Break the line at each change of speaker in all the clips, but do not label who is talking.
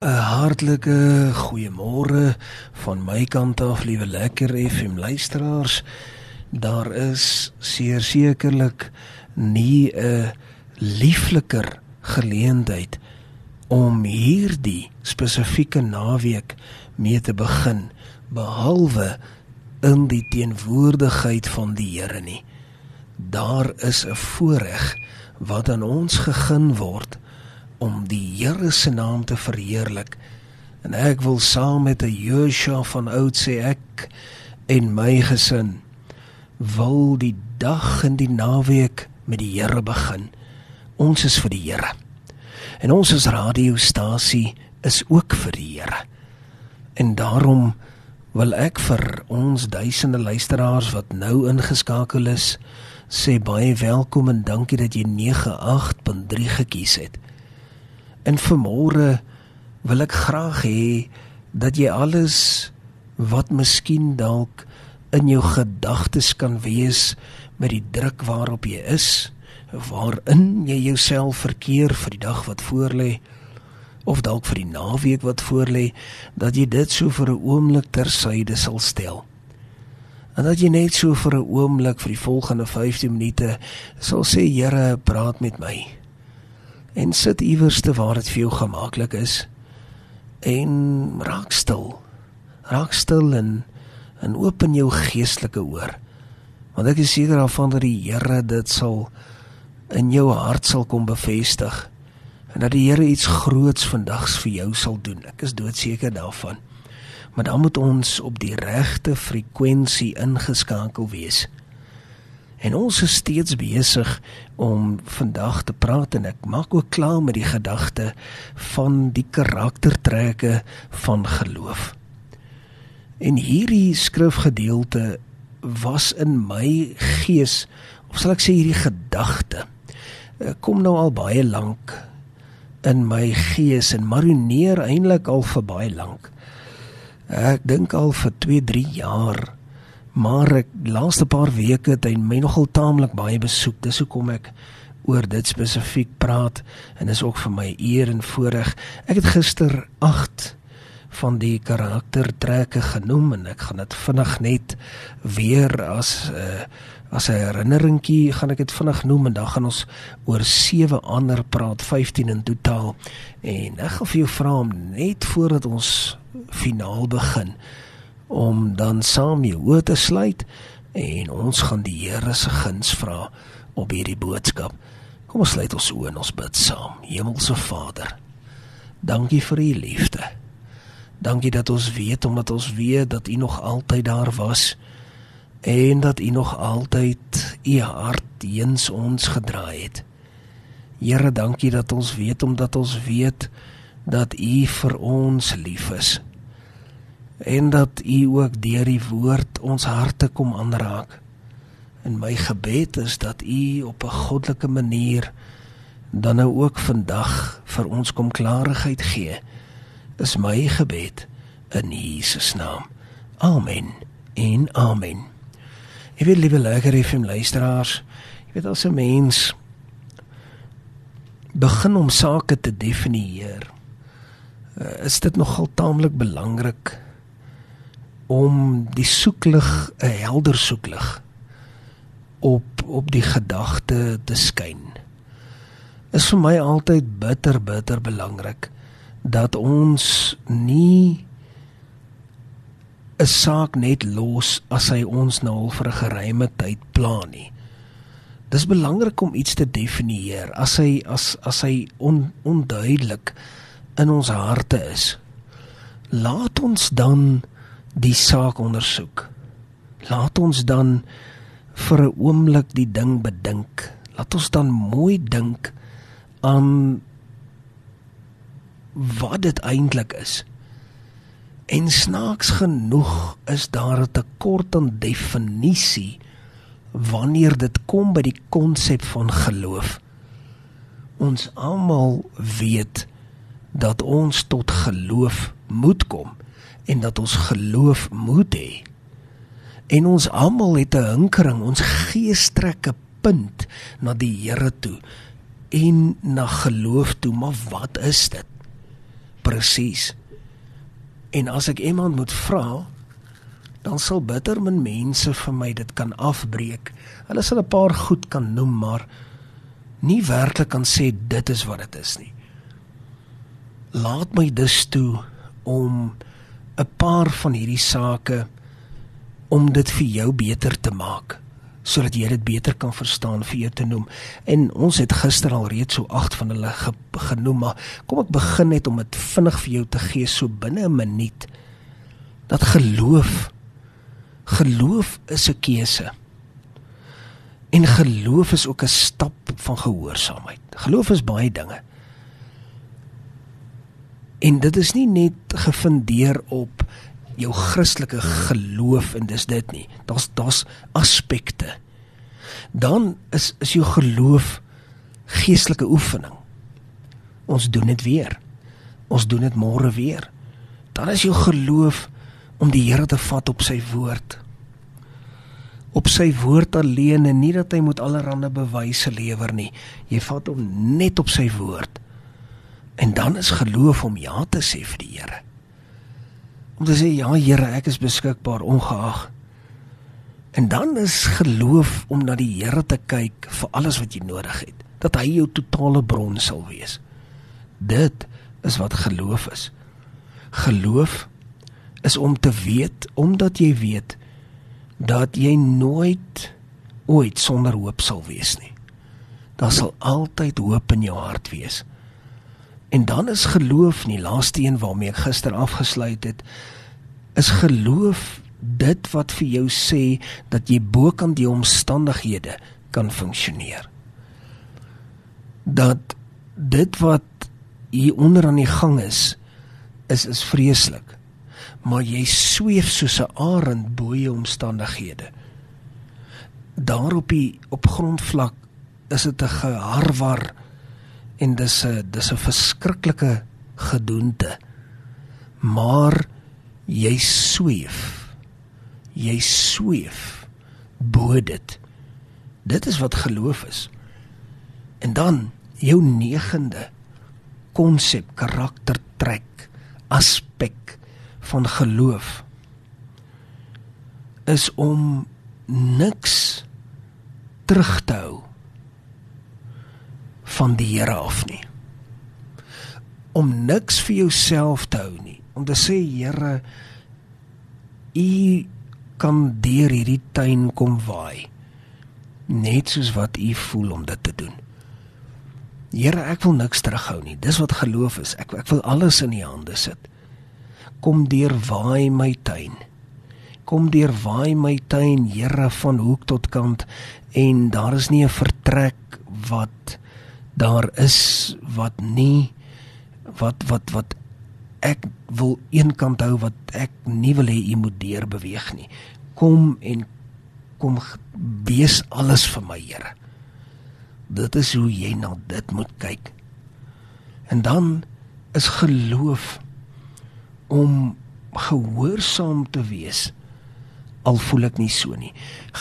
'n Hartlike goeiemôre van my kant af, liewe lekker FM luisteraars. Daar is seer sekerlik nie 'n liefliker geleentheid om hierdie spesifieke naweek mee te begin behalwe in die teenwoordigheid van die Here nie. Daar is 'n voorreg wat aan ons gegee word om die Here se naam te verheerlik. En ek wil saam met 'n Joshua van oud sê ek en my gesin wil die dag en die naweek met die Here begin. Ons is vir die Here. En ons as radiostasie is ook vir die Here. En daarom wil ek vir ons duisende luisteraars wat nou ingeskakel is, sê baie welkom en dankie dat jy 98.3 gekies het. En vanmôre wil ek graag hê dat jy alles wat miskien dalk in jou gedagtes kan wees met die druk waarop jy is, waarin jy jouself verkeer vir die dag wat voorlê of dalk vir die naweek wat voorlê, dat jy dit so vir 'n oomblik tersyde sal stel. En dat jy net so vir 'n oomblik vir die volgende 15 minute sal sê Here, praat met my en sit iewers te waar dit vir jou gemaklik is en raak stil. Raak stil en en open jou geestelike oor. Want ek is seker daarvan dat die Here dit sal in jou hart sal kom bevestig en dat die Here iets groots vandags vir jou sal doen. Ek is doodseker daarvan. Maar dan moet ons op die regte frekwensie ingeskakel wees. En ons is steeds besig om vandag te praat en ek maak ook klaar met die gedagte van die karaktertrekke van geloof. En hierdie skrifgedeelte was in my gees of sal ek sê hierdie gedagte eh, kom nou al baie lank in my gees en marineer eintlik al vir baie lank. Ek dink al vir 2, 3 jaar maar ek laaste paar weke het hy my nogal taamlik baie besoek. Dis hoekom ek oor dit spesifiek praat en is ook vir my eer en voorreg. Ek het gister 8 van die karaktertrekke genoem en ek gaan dit vinnig net weer as 'n uh, as 'n herinneringkie gaan ek dit vinnig noem en dan gaan ons oor sewe ander praat 15 in totaal en ek gaan vir jou vra om net voordat ons finaal begin om dan saam jou oë te sluit en ons gaan die Here se guns vra op hierdie boodskap. Kom ons sluit ons oë en ons bid saam. Hemelse Vader, dankie vir u liefde. Dankie dat ons weet omdat ons weet dat u nog altyd daar was en dat u nog altyd u hart teens ons gedraai het. Here, dankie dat ons weet omdat ons weet dat u vir ons lief is en dat u ook deur die woord ons harte kom aanraak. En my gebed is dat u op 'n goddelike manier dan nou ook vandag vir ons kom klarigheid gee. Is my gebed in Jesus naam. Amen. En amen. Ek wil liewe lekker hê vir luisteraars. Jy weet as 'n mens begin om sake te definieer, eh, is dit nogal taamlik belangrik om die soeklig 'n helder soeklig op op die gedagte te skyn. Is vir my altyd bitter bitter belangrik dat ons nie 'n saak net los as hy ons nou al vir 'n geruime tyd plan nie. Dis belangrik om iets te definieer as hy as as hy on, onduidelik in ons harte is. Laat ons dan die saak ondersoek. Laat ons dan vir 'n oomblik die ding bedink. Laat ons dan mooi dink aan wat dit eintlik is. En snaaks genoeg is daar 'n tekort aan definisie wanneer dit kom by die konsep van geloof. Ons almal weet dat ons tot geloof moet kom en dat ons geloof moet hê. En ons almal het 'n hinkering, ons gees trek 'n punt na die Here toe en na geloof toe, maar wat is dit? Presies. En as ek iemand moet vra, dan sal bitter min mense vir my dit kan afbreek. Hulle sal 'n paar goed kan noem, maar nie werklik kan sê dit is wat dit is nie. Laat my dus toe om 'n paar van hierdie sake om dit vir jou beter te maak sodat jy dit beter kan verstaan vir jou te noem. En ons het gister al reeds so agt van hulle ge genoem, maar kom ek begin net om dit vinnig vir jou te gee so binne 'n minuut. Dat geloof geloof is 'n keuse. En geloof is ook 'n stap van gehoorsaamheid. Geloof is baie dinge. En dit is nie net gefundeer op jou Christelike geloof en dis dit nie. Daar's daar's aspekte. Dan is is jou geloof geestelike oefening. Ons doen dit weer. Ons doen dit môre weer. Dan is jou geloof om die Here te vat op sy woord. Op sy woord alleen en nie dat hy moet allerlei bewyse lewer nie. Jy vat hom net op sy woord. En dan is geloof om ja te sê vir die Here om te sê ja Here, ek is beskikbaar ongeag. En dan is geloof om na die Here te kyk vir alles wat jy nodig het, dat hy jou totale bron sal wees. Dit is wat geloof is. Geloof is om te weet omdat jy weet dat jy nooit ooit sonder hoop sal wees nie. Daar sal altyd hoop in jou hart wees. En dan is geloof nie laaste een waarmee ek gister afgesluit het is geloof dit wat vir jou sê dat jy bo kan die omstandighede kan funksioneer. Dat dit wat hier onder aan die gang is is is vreeslik. Maar jy sweef soos 'n arend bo jou omstandighede. Daar op die op grondvlak is dit 'n geharwar en dis 'n dis 'n verskriklike gedoente. Maar jy sweef. Jy sweef bo dit. Dit is wat geloof is. En dan jou negende konsep, karaktertrek, aspek van geloof is om niks terug te hou van die Here af nie. Om niks vir jouself te hou nie. Om te sê Here, U kan deur hierdie tuin kom waai. Net soos wat U voel om dit te doen. Here, ek wil niks terughou nie. Dis wat geloof is. Ek ek wil alles in U hande sit. Kom deur waai my tuin. Kom deur waai my tuin, Here, van hoek tot kant en daar is nie 'n vertrek wat daar is wat nie wat wat wat ek wil eenkant hou wat ek nie wil hê u moet deur beweeg nie. Kom en kom wees alles vir my, Here. Dit is hoe jy na dit moet kyk. En dan is geloof om gehoorsaam te wees al voel ek nie so nie.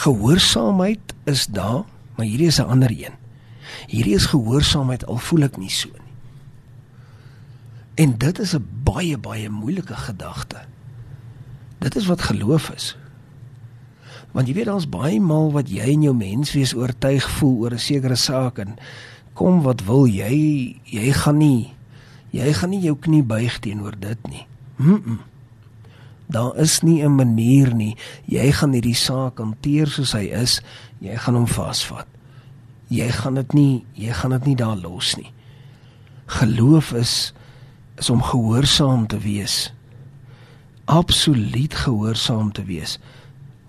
Gehoorsaamheid is daar, maar hierdie is 'n ander een. Hierdie is gehoorsaamheid al voel ek nie so nie. En dit is 'n baie baie moeilike gedagte. Dit is wat geloof is. Want jy weet daar's baie maal wat jy in jou menswees oortuig voel oor 'n sekere saak en kom wat wil jy jy gaan nie jy gaan nie jou knie buig teenoor dit nie. Mm. -mm. Daar is nie 'n manier nie. Jy gaan hierdie saak hanteer soos hy is. Jy gaan hom vasvat jy gaan dit nie jy gaan dit nie daar los nie. Geloof is is om gehoorsaam te wees. Absoluut gehoorsaam te wees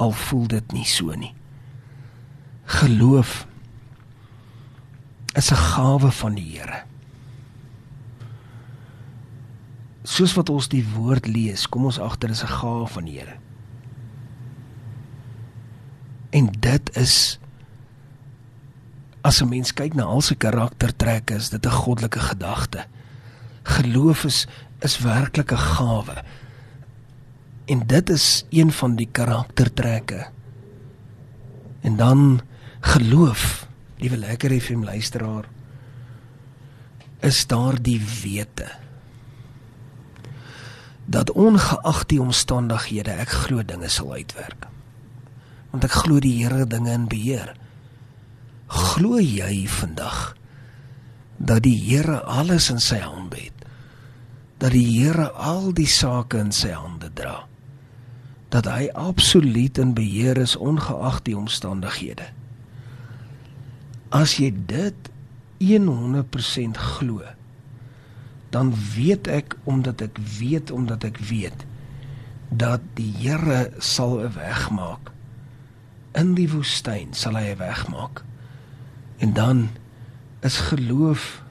al voel dit nie so nie. Geloof is 'n gawe van die Here. Soos wat ons die woord lees, kom ons agter is 'n gawe van die Here. En dit is as 'n mens kyk na al sy karaktertrekke, is dit 'n goddelike gedagte. Geloof is is werklik 'n gawe. En dit is een van die karaktertrekke. En dan geloof, liewe lekker FM luisteraar, is daar die wete. dat ongeag die omstandighede ek glo dinge sal uitwerk. Want ek glo die Here dinge in beheer. Glo jy vandag dat die Here alles in sy hande het? Dat die Here al die sake in sy hande dra? Dat hy absoluut in beheer is ongeag die omstandighede? As jy dit 100% glo, dan weet ek omdat ek weet omdat ek weet dat die Here sal 'n weg maak. In die woestyn sal hy 'n weg maak. En dan is geloof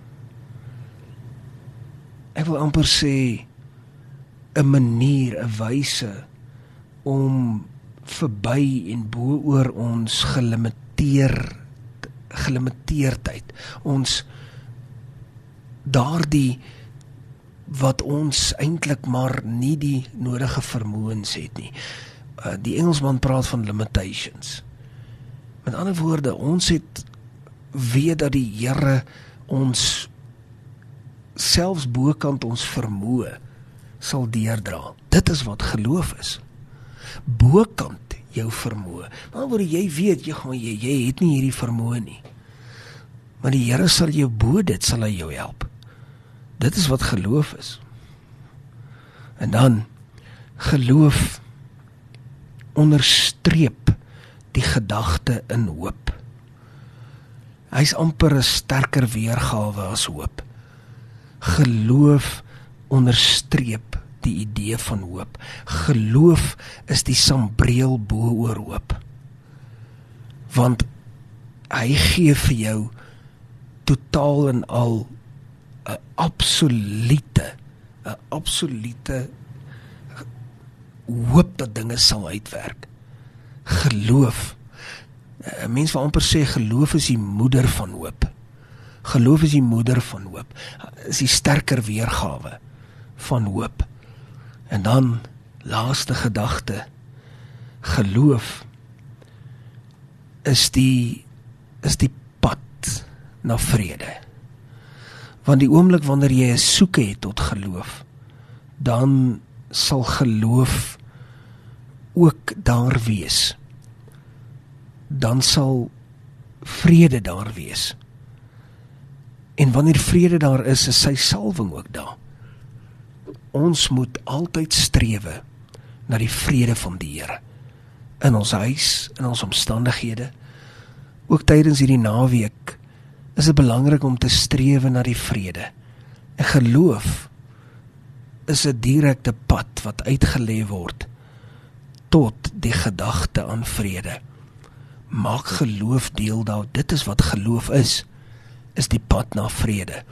ek wil amper sê 'n manier, 'n wyse om verby en bo oor ons gelimiteer gelimiteerdheid. Ons daardie wat ons eintlik maar nie die nodige vermoëns het nie. Uh, die Engelsman praat van limitations. Met ander woorde, ons het weet dat die Here ons selfs bokant ons vermoë sal deurdra. Dit is wat geloof is. Bokant jou vermoë. Maar word jy weet jy gaan jy, jy het nie hierdie vermoë nie. Maar die Here sal jou bo dit sal hy jou help. Dit is wat geloof is. En dan geloof onderstreep die gedagte in hoop. Hy's amper 'n sterker weergawe as hoop. Geloof onderstreep die idee van hoop. Geloof is die sambreel bo oor hoop. Want hy gee vir jou totaal en al 'n absolute 'n absolute hoop dat dinge sal uitwerk. Geloof. 'n Mens wil amper sê geloof is die moeder van hoop. Geloof is die moeder van hoop. Is die sterker weergawe van hoop. En dan laaste gedagte. Geloof is die is die pad na vrede. Want die oomblik wanneer jy 'n soeke het tot geloof, dan sal geloof ook daar wees. Dan sal vrede daar wees. En wanneer vrede daar is, is sy salwing ook daar. Ons moet altyd strewe na die vrede van die Here in ons huis, in ons omstandighede. Ook tydens hierdie naweek is dit belangrik om te strewe na die vrede. En geloof is 'n direkte pad wat uitgelê word tot die gedagte aan vrede. Maak geloof deel daar. Dit is wat geloof is. Is die pad na vrede.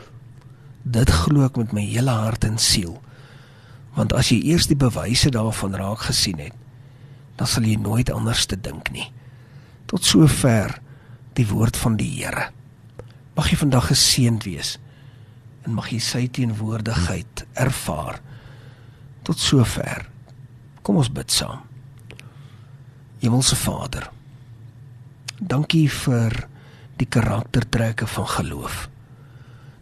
Dit glo ek met my hele hart en siel. Want as jy eers die bewyse daarvan raak gesien het, dan sal jy nooit anders te dink nie. Tot sover die woord van die Here. Mag jy vandag geseënd wees en mag jy sy teenwoordigheid ervaar. Tot sover. Kom ons bid saam. Hemelse Vader, dankie vir die karaktertrekke van geloof.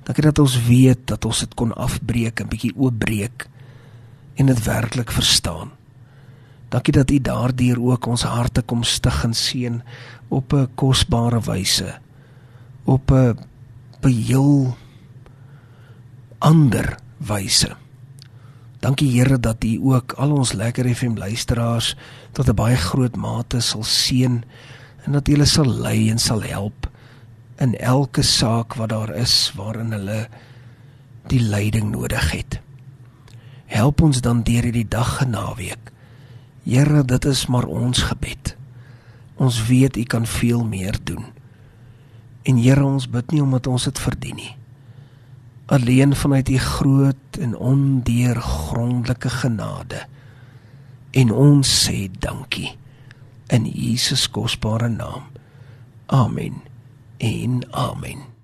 Dankie dat ons weet dat ons dit kon afbreek en bietjie oopbreek en dit werklik verstaan. Dankie dat U daardeur ook ons harte kom stig en seën op 'n kosbare wyse. Op 'n heel ander wyse. Dankie Here dat U ook al ons lekker FM luisteraars tot 'n baie groot mate sal seën en dat hulle sal lei en sal help in elke saak wat daar is waarin hulle die leiding nodig het. Help ons dan deur hierdie dag en naweek. Here, dit is maar ons gebed. Ons weet U kan veel meer doen. En Here, ons bid nie omdat ons dit verdien nie. Alleen vanuit U groot en ondeurgrondelike genade. En ons sê dankie in Jesus kosbare naam. Amen. En amen.